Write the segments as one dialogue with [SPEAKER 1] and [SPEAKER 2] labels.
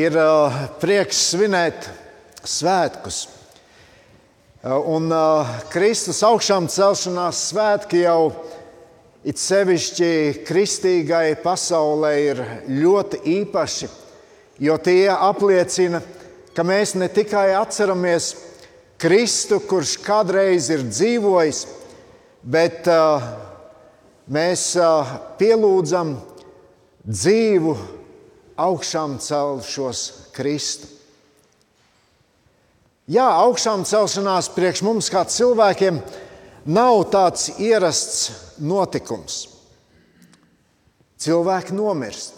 [SPEAKER 1] ir uh, prieks svinēt svētkus. Uh, un uh, Kristus augšām celšanās svētki jau it sevišķi kristīgai pasaulē ir ļoti īpaši, jo tie apliecina, ka mēs ne tikai atceramies Kristu, kurš kādreiz ir dzīvojis, bet mēs pielūdzam dzīvu, augšām celšos Kristu. Jā, augšām celšanās priekš mums, kā cilvēkiem, nav tāds ierasts notikums. Cilvēki nomirst.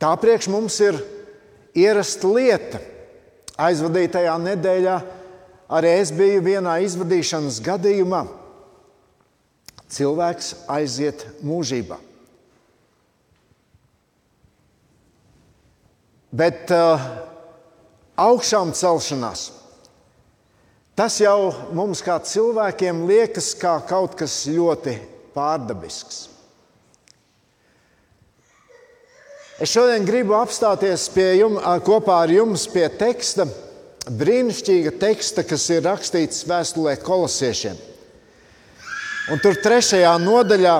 [SPEAKER 1] Tā priekš mums ir ierasta lieta aizvadītajā nedēļā arī es biju vienā izvadīšanas gadījumā. Cilvēks aiziet mūžībā. Bet uh, augšām celšanās tas jau mums kā cilvēkiem liekas kā kaut kas ļoti pārdabisks. Es šodien gribu apstāties jum, kopā ar jums pie teksta, brīnišķīga teksta, kas ir rakstīts vēstulē kolosiešiem. Un tur trešajā nodaļā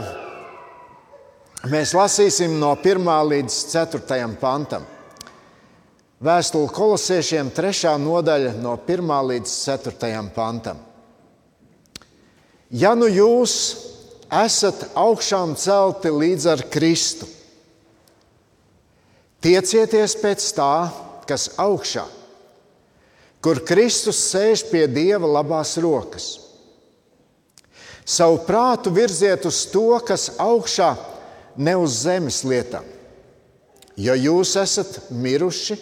[SPEAKER 1] mēs lasīsim no 1 līdz 4 pantam. Vēstule kolosiešiem, 3. nodaļa, no 1 līdz 4 pantam. Ja nu jūs esat augšām celti līdz ar Kristu, Tiecieties pēc tā, kas augšā, kur Kristus sēž pie Dieva labās rokas. Savu prātu virziet uz to, kas augšā, ne uz zemes lietām. Jo jūs esat miruši,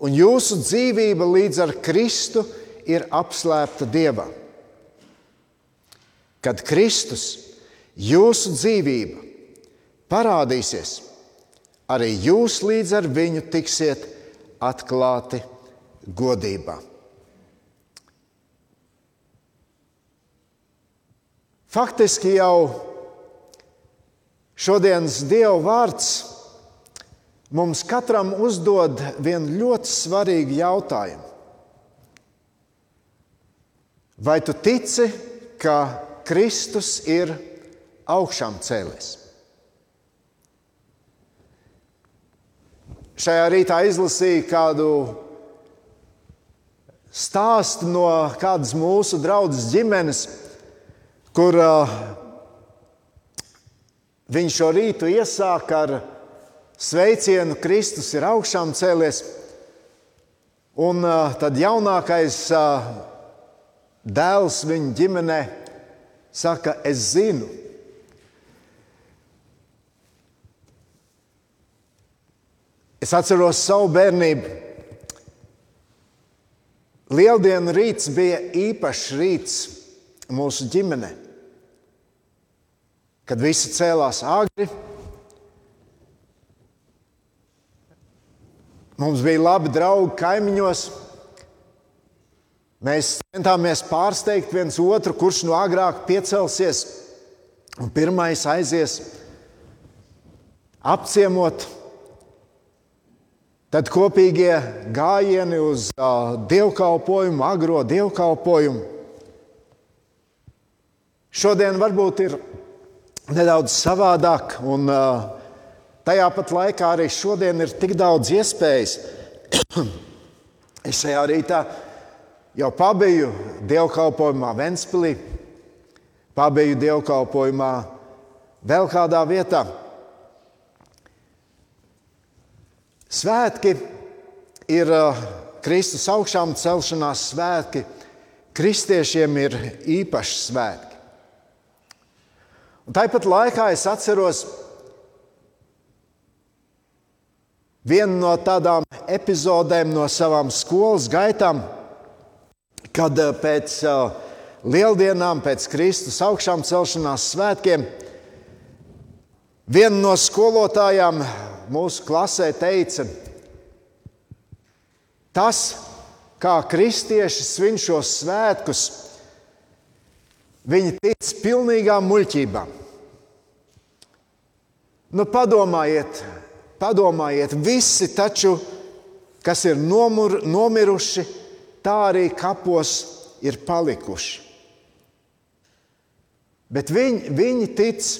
[SPEAKER 1] un jūsu dzīvība līdz ar Kristu ir apslēpta Dievā. Kad Kristus, jūsu dzīvība, parādīsies, arī jūs līdz ar viņu tiksiet atklāti godībā. Faktiski jau šodienas Dieva vārds mums katram uzdod vienu ļoti svarīgu jautājumu. Vai tu tici, ka Kristus ir augšām cēlies? Šajā rītā izlasīju kādu stāstu no kādas mūsu draudzes ģimenes, kur uh, viņš šo rītu iesāka ar sveicienu, Kristus ir augšām cēlies. Un tad jaunākais dēls viņa ģimenē saka, es zinu, Es atceros savu bērnību. Lieldienu rīts bija īpašs rīts mūsu ģimenē. Kad visi cēlās agri, mums bija labi draugi kaimiņos. Mēs centāmies pārsteigt viens otru, kurš no agrāk piecelsies un pirmais aizies apciemot Tad kopīgie gājieni uz uh, dievkalpojumu, agro dievkalpojumu. Šodien varbūt ir nedaudz savādāk, un uh, tajā pat laikā arī šodien ir tik daudz iespējas. es šajā rītā jau pabiju dievkalpojumā Ventspīlī, pabiju dievkalpojumā vēl kādā vietā. Svētki ir uh, Kristus augšām celšanās svētki. Kristiešiem ir īpaši svētki. Un tāpat laikā es atceros vienu no tādām epizodēm no savām skolas gaitām, kad uh, pēc uh, lieldienām, pēc Kristus augšām celšanās svētkiem, viena no skolotājām mūsu klasē teica, tas, kā kristieši svin šos svētkus, viņi tic pilnīgā muļķībā. Nu, padomājiet, padomājiet, visi taču, kas ir nomur, nomiruši, tā arī kapos ir palikuši. Bet viņi, viņi tic,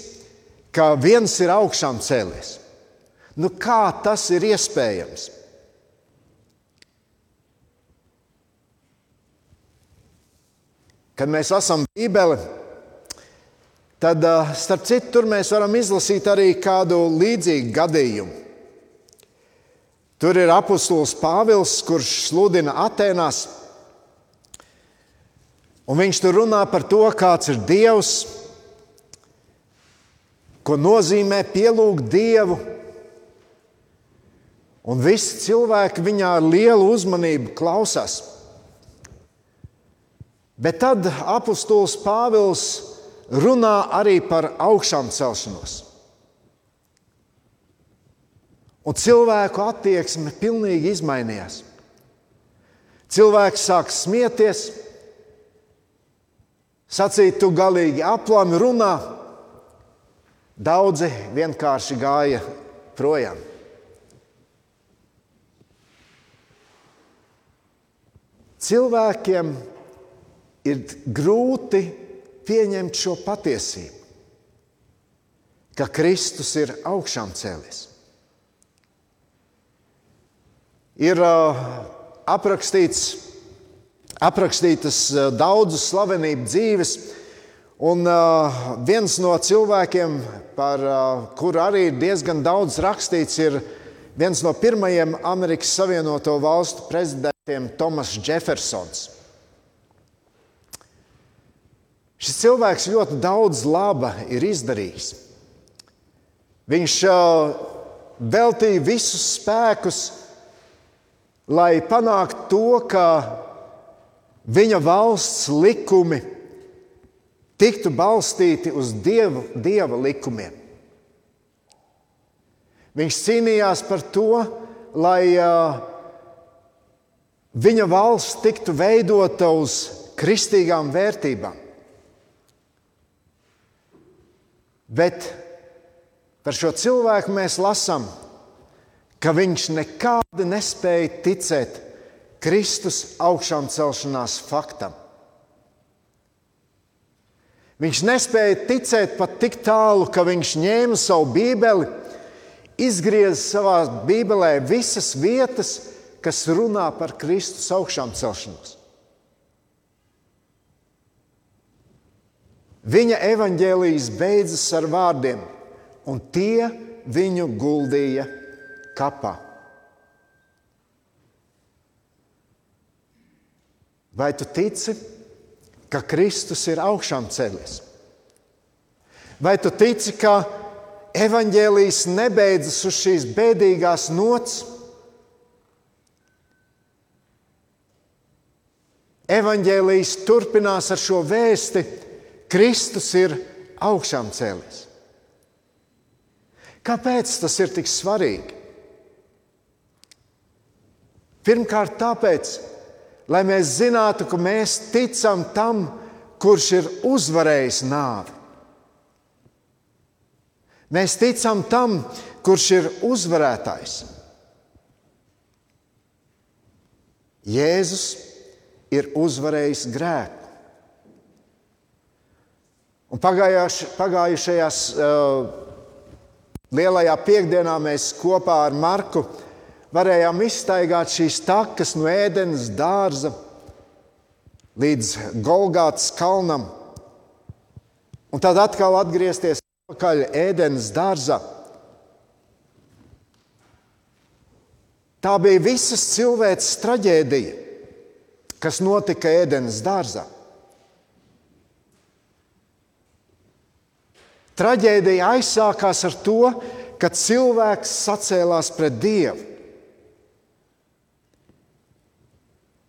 [SPEAKER 1] ka viens ir augšām cēlies. Nu, kā tas ir iespējams? Kad mēs lasām Bībeli, tad starp citu tur mēs varam izlasīt arī kādu līdzīgu gadījumu. Tur ir apustulis Pāvils, kurš sludina Atēnās. Un viņš tur runā par to, kāds ir Dievs, ko nozīmē pielūgt Dievu. Un visi cilvēki viņā ar lielu uzmanību klausās. Bet tad apustulis Pāvils runā arī par augšām celšanos. Un cilvēku attieksme pilnīgi izmainījās. Cilvēks sāk smieties, sacīt, tu galīgi aplami runā. Daudzi vienkārši gāja projām. Cilvēkiem ir grūti pieņemt šo patiesību, ka Kristus ir augšām cēlies. Ir aprakstīts, aprakstītas daudzas slavenību dzīves, un viens no cilvēkiem, par kuru arī ir diezgan daudz rakstīts, ir viens no pirmajiem Amerikas Savienoto Valstu prezidentiem, Tomas Jeffersons. Šis cilvēks ļoti daudz laba ir izdarījis. Viņš veltīja visus spēkus, lai panāktu to, ka viņa valsts likumi tiktu balstīti uz dievu, dieva likumiem. Viņš cīnījās par to, lai uh, viņa valsts tiktu veidota uz kristīgām vērtībām. Bet par šo cilvēku mēs lasām, ka viņš nekādi nespēja ticēt Kristus augšām celšanās faktam. Viņš nespēja ticēt pat tik tālu, ka viņš ņēma savu bībeli, izgrieza savā bībelē visas vietas, kas runā par Kristus augšām celšanos. Viņa evaņģēlijas beidzas ar vārdiem, un tie viņu guldīja kapā. Vai tu tici, ka Kristus ir augšām cēlies? Vai tu tici, ka evaņģēlijas nebeidzas uz šīs bēdīgās nots? Evanģēlijas turpinās ar šo vēsti, Kristus ir augšām cēlies. Kāpēc tas ir tik svarīgi? Pirmkārt, tāpēc, lai mēs zinātu, ka mēs ticam tam, kurš ir uzvarējis nāvi. Mēs ticam tam, kurš ir uzvarētājs. Jēzus ir uzvarējis grēku. Un pagājuš, pagājušajās uh, lielajā piekdienā mēs kopā ar Marku varējām izstaigāt šīs takas no ēdienas dārza līdz Golgātas kalnam, un tad atkal atgriezties atpakaļ ēdienas dārzā. Tā bija visas cilvēces traģēdija, kas notika ēdienas dārzā. Traģēdija aizsākās ar to, ka cilvēks sacēlās pret Dievu.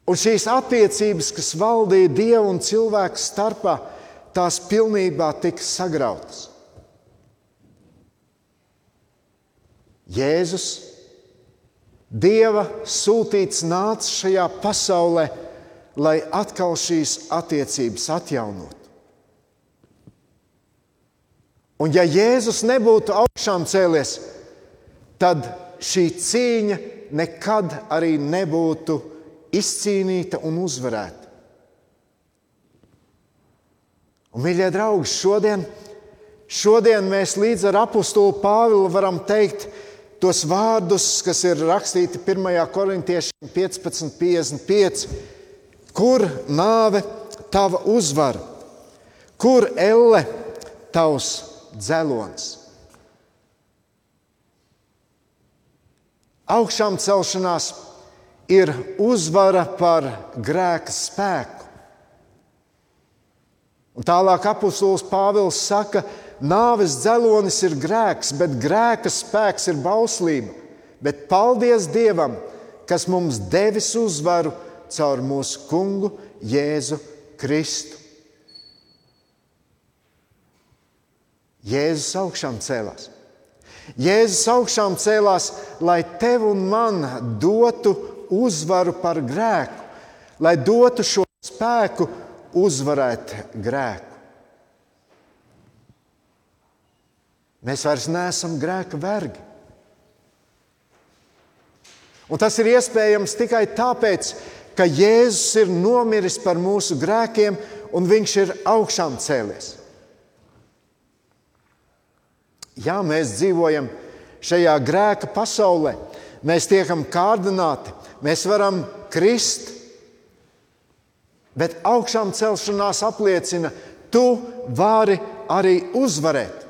[SPEAKER 1] Un šīs attiecības, kas valdīja Dieva un cilvēku starpā, tās pilnībā tika sagrautas. Jēzus, Dieva sūtīts, nāca šajā pasaulē, lai atkal šīs attiecības atjaunotu. Un ja Jēzus nebūtu augšām cēlies, tad šī cīņa nekad arī nebūtu izcīnīta un uzvarēta. Un, mīļie draugi, šodien, šodien mēs līdz ar apakstulu Pāvilu varam teikt tos vārdus, kas ir rakstīti 1. korintiešiem 15,55. Kur nāve tava uzvara, kur elle tavs dzelons? Augšām celšanās ir uzvara par grēka spēku. Un tālāk apustulis Pāvils saka, nāves dzelonis ir grēks, bet grēka spēks ir bauslība. Bet paldies Dievam, kas mums devis uzvaru caur mūsu kungu Jēzu Kristu. Jēzus augšām cēlās. Jēzus augšām cēlās, lai tev un man dotu uzvaru par grēku, lai dotu šo spēku uzvarēt grēku. Mēs vairs neesam grēka vergi. Un tas ir iespējams tikai tāpēc, ka Jēzus ir nomiris par mūsu grēkiem un viņš ir augšām cēlies. Jā, mēs dzīvojam šajā grēka pasaulē, mēs tiekam kārdināti, mēs varam krist, Bet augšām celšanās apliecina, tu vari arī uzvarēt.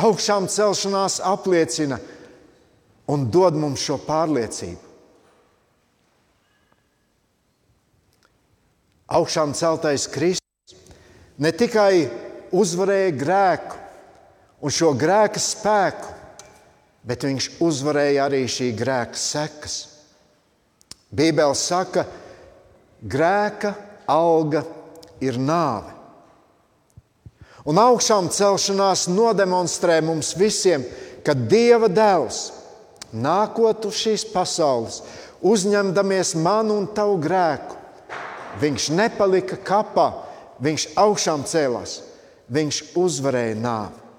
[SPEAKER 1] Augšām celšanās apliecina un dod mums šo pārliecību. Augšām celtais Kristus ne tikai uzvarēja grēku un šo grēka spēku, bet viņš uzvarēja arī šī grēka sekas. Bībele saka, ka grēka alga ir nāve. Un augšām celšanās nodemonstrē mums visiem, ka Dieva dēls nākot uz šīs pasaules, uzņemdamies manu un tavu grēku, viņš nepalika kapā, viņš augšām cēlās, viņš uzvarēja nāvi.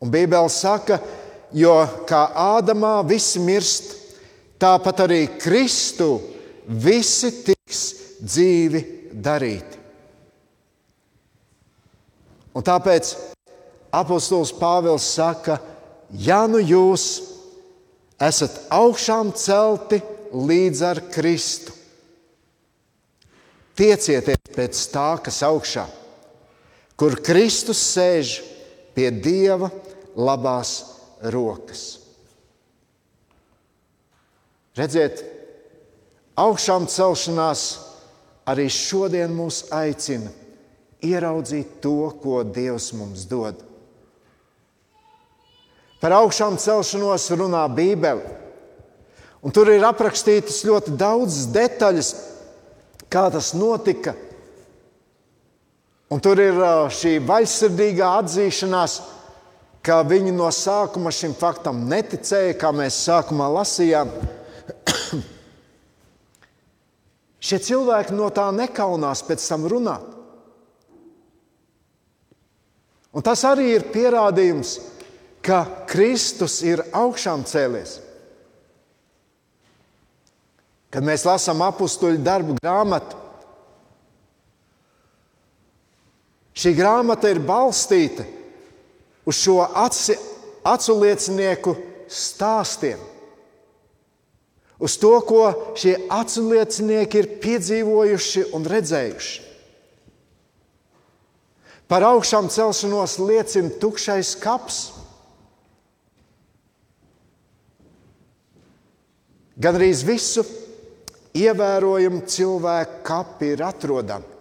[SPEAKER 1] Un Bībele saka, jo kā Ādamā visi mirst, tāpat arī Kristu visi tiks dzīvi darīti. Un tāpēc apostols Pāvils saka, ja nu jūs esat augšām celti līdz ar Kristu, tiecieties pēc tā, kas augšā, kur Kristus sēž pie Dieva labās rokas. Redziet, augšām celšanās arī šodien mūs aicina ieraudzīt to, ko Dievs mums dod. Par augšām celšanos runā Bībele. Un tur ir aprakstītas ļoti daudzas detaļas, kā tas notika. Un tur ir šī vaļsirdīgā atzīšanās, ka viņi no sākuma šim faktam neticēja, kā mēs sākumā lasījām. Šie cilvēki no tā nekaunās pēc tam runāt. Un tas arī ir pierādījums, ka Kristus ir augšām cēlies. Kad mēs lasām apakstuļu darbu grāmatu, šī grāmata ir balstīta uz šo aci, acu liecinieku stāstiem uz to, ko šie aculiecinieki ir piedzīvojuši un redzējuši. Par augšām celšanos liecina tukšais kaps. Gan arī visu ievērojumu cilvēku kapi ir atrodami.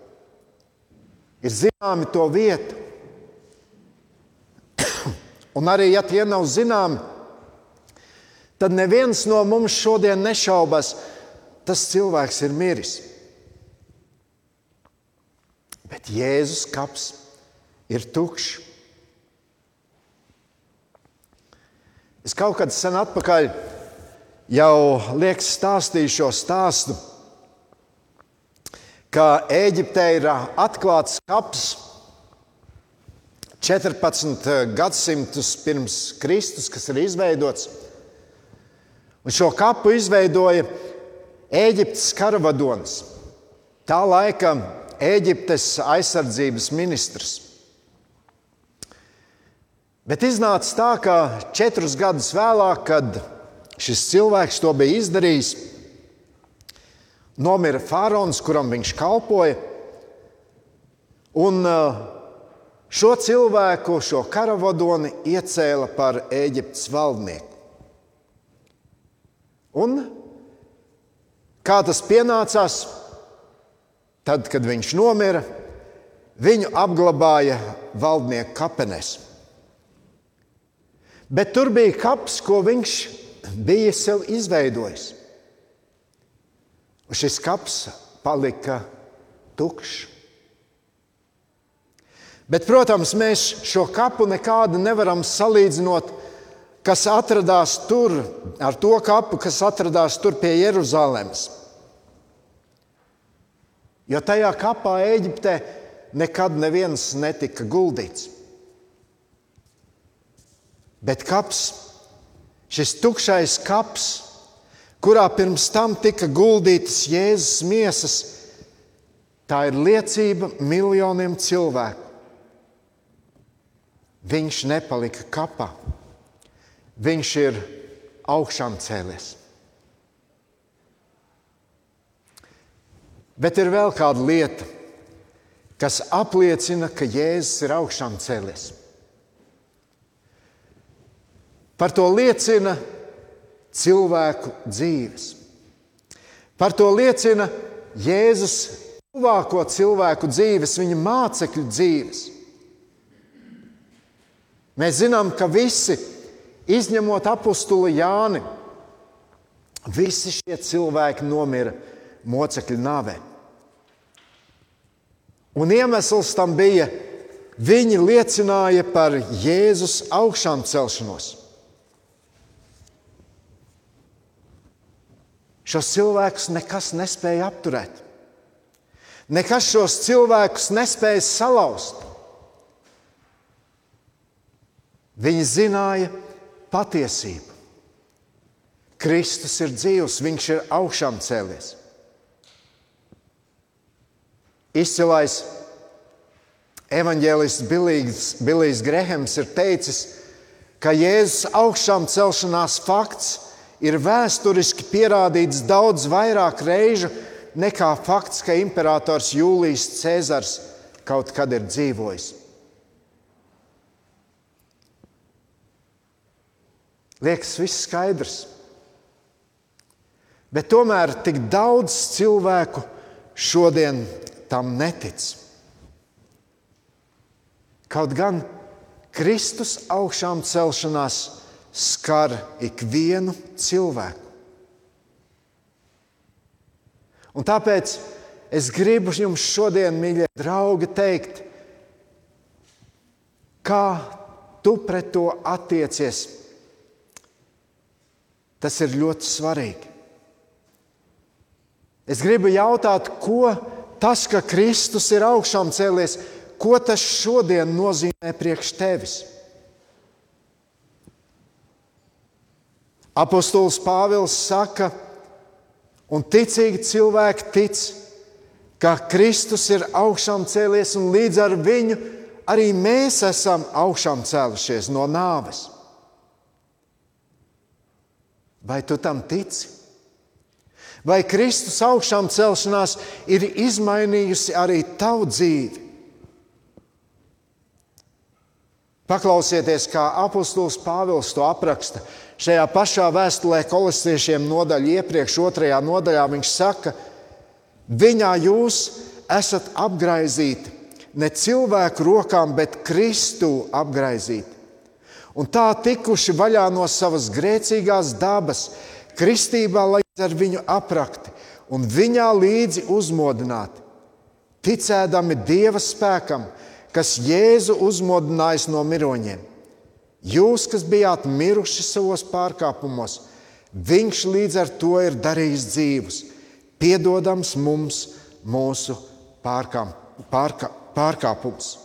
[SPEAKER 1] Ir zināmi to vietu. Un arī, ja tie nav zināmi, tad neviens no mums šodien nešaubas, tas cilvēks ir miris. Bet Jēzus kaps ir tukšs. Es kaut kad sen atpakaļ jau liekas stāstīju šo stāstu, ka Eģiptē ir atklāts kaps 14 gadsimtus pirms Kristus, kas ir izveidots. Un šo kapu izveidoja Eģiptes karavadonis, tā laika Eģiptes aizsardzības ministrs. Bet iznāca tā, ka četrus gadus vēlāk, kad šis cilvēks to bija izdarījis, nomira faraons, kuram viņš kalpoja. Un uh, šo cilvēku, šo karavadoni, iecēla par Eģiptes valdnieku. Un kā tas pienācās, tad, kad viņš nomira, viņu apglabāja valdnieku kapenēs. Bet tur bija kaps, ko viņš bija sev izveidojis. Un šis kaps palika tukšs. Bet, protams, mēs šo kapu nekādu nevaram salīdzinot, kas atradās tur, ar to kapu, kas atradās tur pie Jeruzalemes. Jo tajā kapā Eģiptē nekad neviens netika guldīts. Bet kaps, šis tukšais kaps, kurā pirms tam tika guldītas Jēzus miesas, tā ir liecība miljoniem cilvēku. Viņš nepalika kapā, viņš ir augšām cēlies. Bet ir vēl kāda lieta, kas apliecina, ka Jēzus ir augšām cēlies. Par to liecina cilvēku dzīves. Par to liecina Jēzus tuvāko cilvēku dzīves, viņa mācekļu dzīves. Mēs zinām, ka visi, izņemot apakstuli Jāni, visi šie cilvēki nomira mocekļu nāvē. Un iemesls tam bija, viņi liecināja par Jēzus augšām celšanos. Šos cilvēkus nekas nespēja apturēt. Nekas šos cilvēkus nespēja salauzt. Viņi zināja patiesību. Kristus ir dzīvs, viņš ir augšām cēlies. Izcilais evanģēlists Bilijs Grehams ir teicis, ka Jēzus augšām celšanās fakts ir vēsturiski pierādīts daudz vairāk reižu nekā fakts, ka imperators Jūlijs Cēzars kaut kad ir dzīvojis. Liekas, viss skaidrs. Bet tomēr tik daudz cilvēku šodien tam netic. Kaut gan Kristus augšām celšanās skar ikvienu cilvēku. Un tāpēc es gribu jums šodien, mīļie draugi, teikt, kā tu pret to attiecies. Tas ir ļoti svarīgi. Es gribu jautāt, ko tas, ka Kristus ir augšām cēlies, ko tas šodien nozīmē priekš tevis? Apostols Pāvils saka, un ticīgi cilvēki tic, ka Kristus ir augšām cēlies, un līdz ar viņu arī mēs esam augšām cēlušies no nāves. Vai tu tam tici? Vai Kristus augšām celšanās ir izmainījusi arī tavu dzīvi? Paklausieties, kā apustulis Pāvils to apraksta. Šajā pašā vēstulē kolosiešiem nodaļā iepriekš, otrajā nodaļā viņš saka, viņā jūs esat apgaizīti ne cilvēku rokām, bet Kristu apgaizīti. Un tā tikuši vaļā no savas grēcīgās dabas, kristībā, lai ar viņu aprakti un viņā līdzi uzmodināti, ticēdami Dieva spēkam, kas Jēzu uzmodinājis no miroņiem. Jūs, kas bijāt miruši savos pārkāpumos, Viņš līdz ar to ir darījis dzīvus, piedodams mums mūsu pārkā, pārkā, pārkāpumus.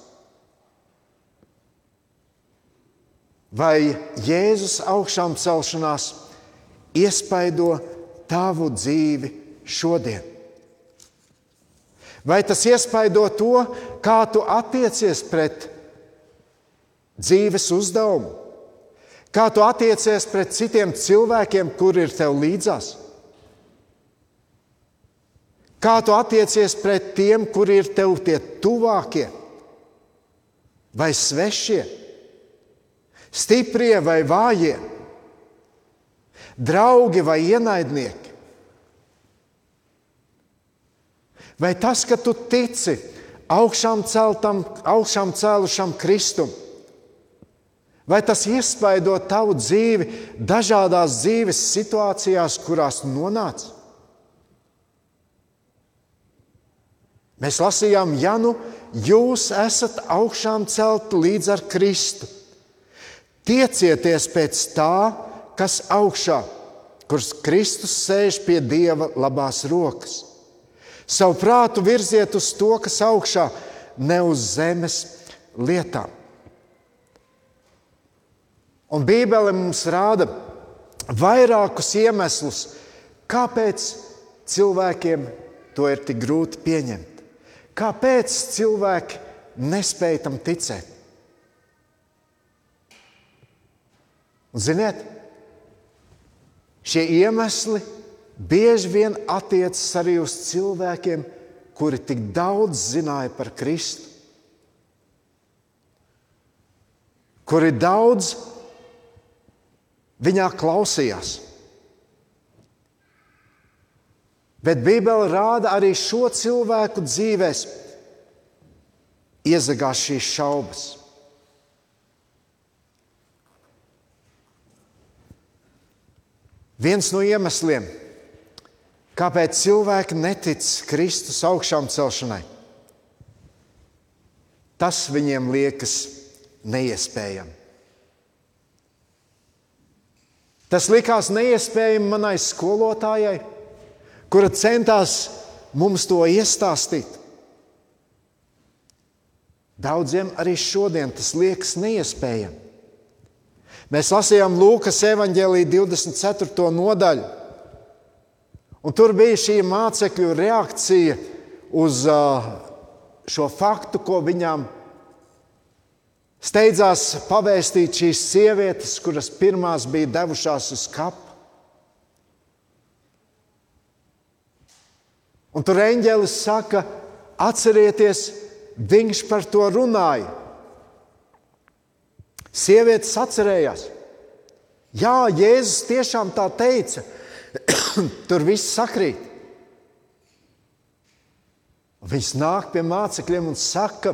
[SPEAKER 1] Vai Jēzus augšām celšanās iespaido tavu dzīvi šodien? Vai tas iespaido to, kā tu attiecies pret dzīves uzdevumu? Kā tu attiecies pret citiem cilvēkiem, kur ir tev līdzās? Kā tu attiecies pret tiem, kuri ir tev tie tuvākie vai svešie, stiprie vai vājie, draugi vai ienaidnieki? Vai tas, ka tu tici augšām, celtam, augšām cēlušam Kristum, vai tas iespaido tavu dzīvi dažādās dzīves situācijās, kurās nonāc? Mēs lasījām, ja nu jūs esat augšām celti līdz ar Kristu, tiecieties pēc tā, kas augšā, kurš Kristus sēž pie Dieva labās rokas. Savu prātu virziet uz to, kas augšā, ne uz zemes lietām. Un Bībele mums rāda vairākus iemeslus, kāpēc cilvēkiem to ir tik grūti pieņemt. Kāpēc cilvēki nespēj tam ticēt? Un, ziniet, šie iemesli bieži vien attiecas arī uz cilvēkiem, kuri tik daudz zināja par Kristu, kuri daudz viņā klausījās. Bet Bībele rāda arī šo cilvēku dzīvēs, iezagās šīs šaubas. Viens no iemesliem, kāpēc cilvēki netic Kristus augšām celšanai, tas viņiem liekas neiespējami. Tas likās neiespējami manai skolotājai kura centās mums to iestāstīt. Daudziem arī šodien tas liekas neiespējami. Mēs lasījām Lūkas evanģēlīja 24. nodaļu, un tur bija šī mācekļu reakcija uz šo faktu, ko viņām steidzās pavēstīt šīs sievietes, kuras pirmās bija devušās uz kapu. Un tur eņģēlis saka, atcerieties, viņš par to runāja. Sievietes atcerējās. Jā, Jēzus tiešām tā teica. tur viss sakrīt. Viņš nāk pie mācekļiem un saka,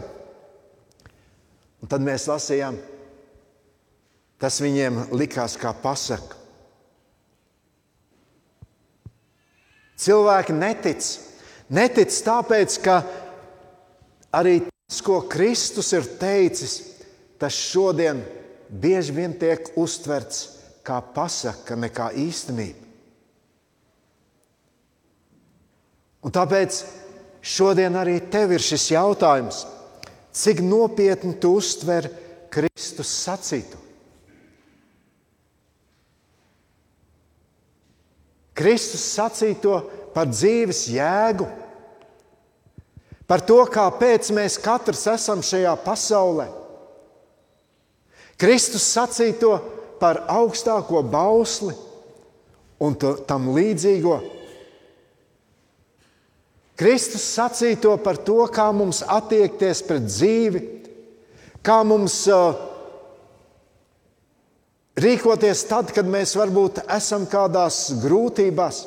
[SPEAKER 1] un tad mēs lasījām, tas viņiem likās kā pasaka. Cilvēki netic Netic tāpēc, ka arī tas, ko Kristus ir teicis, tas šodien bieži vien tiek uztverts kā pasaka, nekā īstenība. Un tāpēc šodien arī tev ir šis jautājums, cik nopietni tu uztver Kristus sacītu. Kristus sacīto par dzīves jēgu, par to, kāpēc mēs katrs esam šajā pasaulē. Kristus sacīja to par augstāko bausli un to, tam līdzīgo. Kristus sacīja to par to, kā mums attiekties pret dzīvi, kā mums uh, rīkoties tad, kad mēs varbūt esam kādās grūtībās.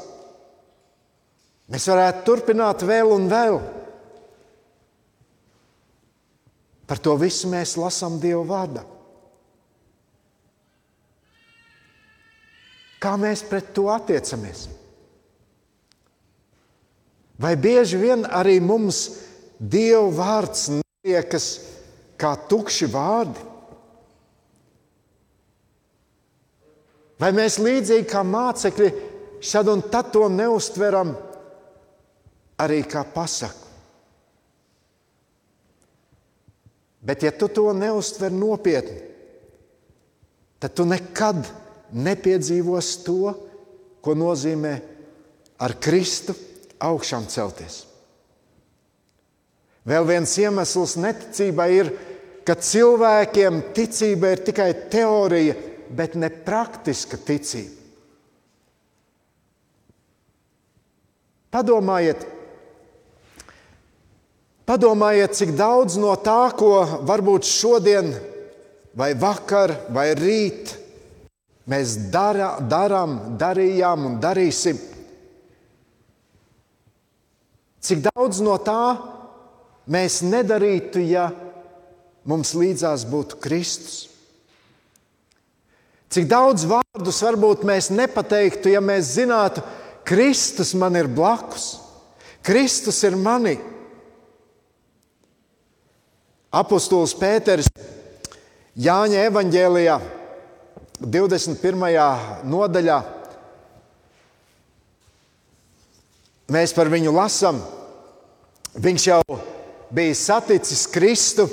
[SPEAKER 1] Mēs varētu turpināt vēl un vēl. Par to visu mēs lasām Dieva vārdā. Kā mēs pret to attiecamies? Vai bieži vien arī mums Dieva vārds liekas kā tukši vārdi? Vai mēs līdzīgi kā mācekļi šad un tad to neustveram arī kā pasaku? Bet, ja tu to neuztver nopietni, tad tu nekad nepiedzīvosi to, ko nozīmē ar Kristu augšām celties. Vēl viens iemesls neticībai ir, ka cilvēkiem ticība ir tikai teorija, bet ne praktiska ticība. Padomājiet, padomājiet, cik daudz no tā, ko varbūt šodien, vai vakar, vai rīt mēs darā, darām, darījām un darīsim, cik daudz no tā mēs nedarītu, ja mums līdzās būtu Kristus. Cik daudz vārdus varbūt mēs nepateiktu, ja mēs zinātu, Kristus man ir blakus, Kristus ir mani. Apostols Pēters Jāņa evanģēlijā 21. nodaļā mēs par viņu lasām. Viņš jau bija saticis Kristu.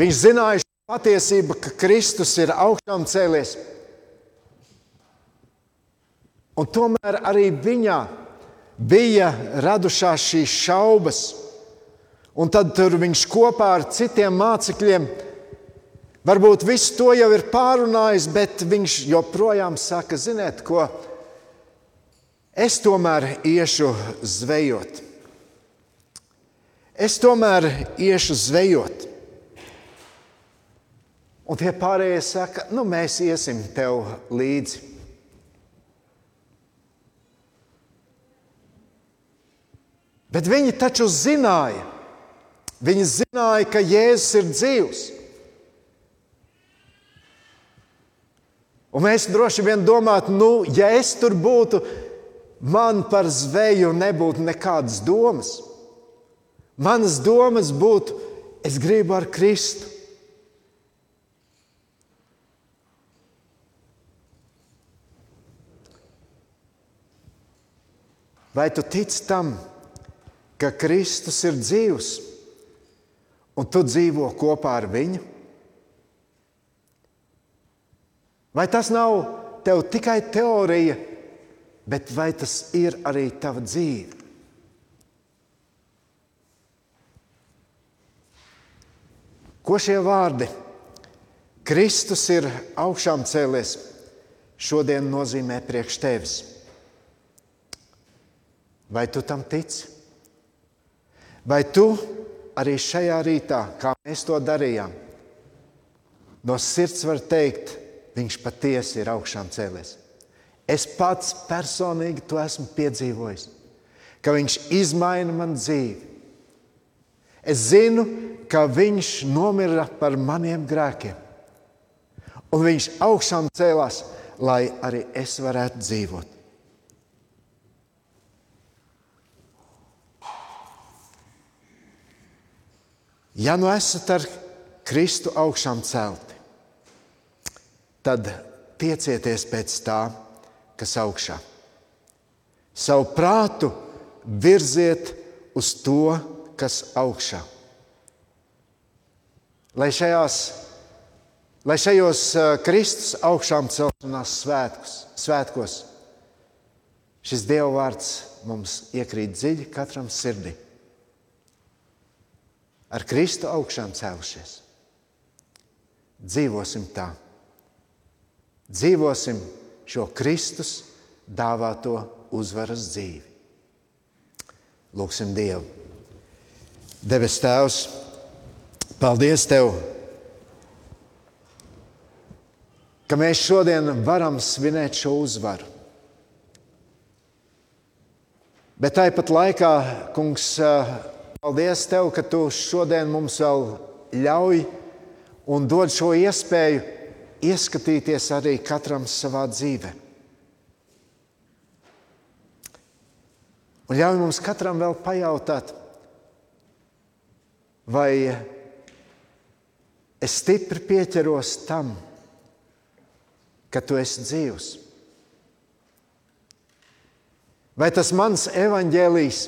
[SPEAKER 1] Viņš zināja patiesību, ka Kristus ir augšām cēlies. Un tomēr arī viņā bija radušās šīs šaubas. Un tad viņš kopā ar citiem mācekļiem varbūt visu to jau ir pārunājis, bet viņš joprojām saka, ziniet, ko es tomēr iešu zvejot. Es tomēr iešu zvejot. Un tie pārējie saka, nu mēs iesim tev līdzi. Bet viņi taču zināja, viņi zināja, ka Jēzus ir dzīvs. Un mēs droši vien domājam, nu, ja es tur būtu, man par zveju nebūtu nekādas domas. Manas domas būtu, es gribu ar Kristu. Vai tu tici tam? ka Kristus ir dzīvs un tu dzīvo kopā ar viņu? Vai tas nav tev tikai teorija, bet vai tas ir arī tava dzīve? Ko šie vārdi Kristus ir augšām cēlies šodien nozīmē priekš tevis? Vai tu tam tici? Vai tu arī šajā rītā, kā mēs to darījām, no sirds var teikt, viņš patiesi ir augšām cēlies? Es pats personīgi to esmu piedzīvojis, ka viņš izmaina man dzīvi. Es zinu, ka viņš nomira par maniem grēkiem, un viņš augšām cēlās, lai arī es varētu dzīvot. Ja nu esat ar Kristu augšām celti, tad tiecieties pēc tā, kas augšā. Savu prātu virziet uz to, kas augšā. Lai, šajās, lai šajos Kristus augšām celšanās svētkos, svētkos šis Dieva vārds mums iekrīt dziļi katram sirdī ar Kristu augšām cēlušies. Dzīvosim tā. Dzīvosim šo Kristus dāvāto uzvaras dzīvi. Lūksim Dievu. Debes Tēvs, paldies Tev, ka mēs šodien varam svinēt šo uzvaru. Bet tāpat laikā, Kungs, Paldies Tev, ka Tu šodien mums vēl ļauj un dod šo iespēju ieskatīties arī katram savā dzīvē. Un ļauj mums katram vēl pajautāt, vai es stipri pieķeros tam, ka Tu esi dzīvs. Vai tas mans evaņģēlijs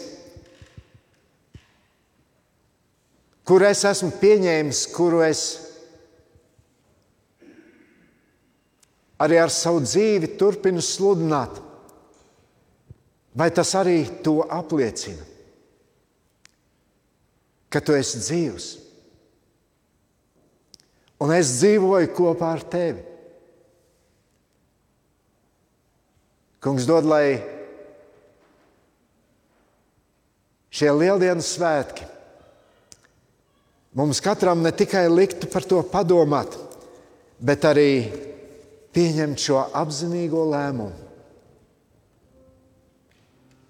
[SPEAKER 1] kur es esmu pieņēmis, kuru es arī ar savu dzīvi turpinu sludināt. Vai tas arī to apliecina? Ka tu esi dzīvs, un es dzīvoju kopā ar tevi. Kungs dod, lai šie lieldienas svētki mums katram ne tikai liktu par to padomāt, bet arī pieņemt šo apzinīgo lēmumu.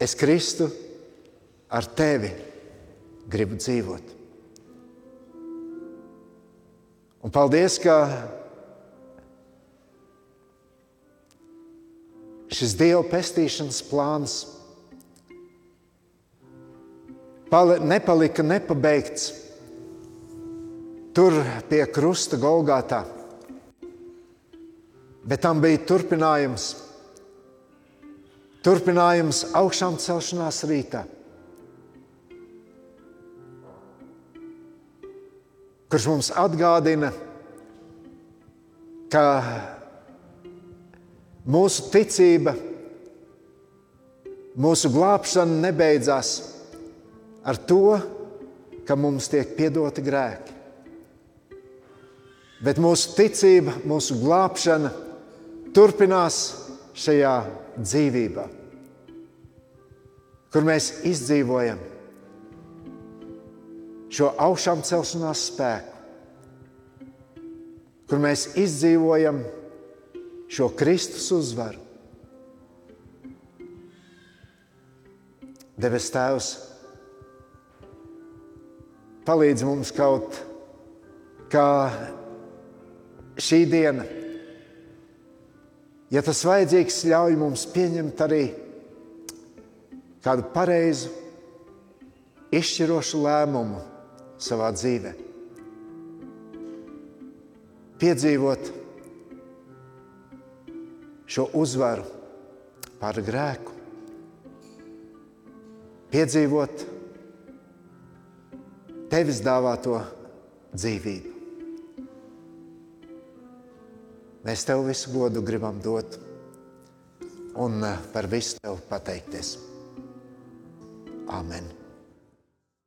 [SPEAKER 1] Es Kristu ar tevi gribu dzīvot. Un paldies, ka šis Dieva pestīšanas plāns nepalika nepabeigts tur pie krusta Golgātā, bet tam bija turpinājums. Turpinājums augšām celšanās rītā. kurš mums atgādina, ka mūsu ticība, mūsu glābšana nebeidzas ar to, ka mums tiek piedoti grēki. Bet mūsu ticība, mūsu glābšana turpinās šajā dzīvībā, kur mēs izdzīvojam šo augšām celšanās spēku, kur mēs izdzīvojam šo Kristus uzvaru. Debes Tēvs, palīdz mums kaut kā šī diena, ja tas vajadzīgs, ļauj mums pieņemt arī kādu pareizu, izšķirošu lēmumu savā dzīvē. Piedzīvot šo uzvaru pār grēku, piedzīvot tevis dāvāto dzīvību. Mēs tev visu godu gribam dot un eh, par visu tev pateikties. Amen.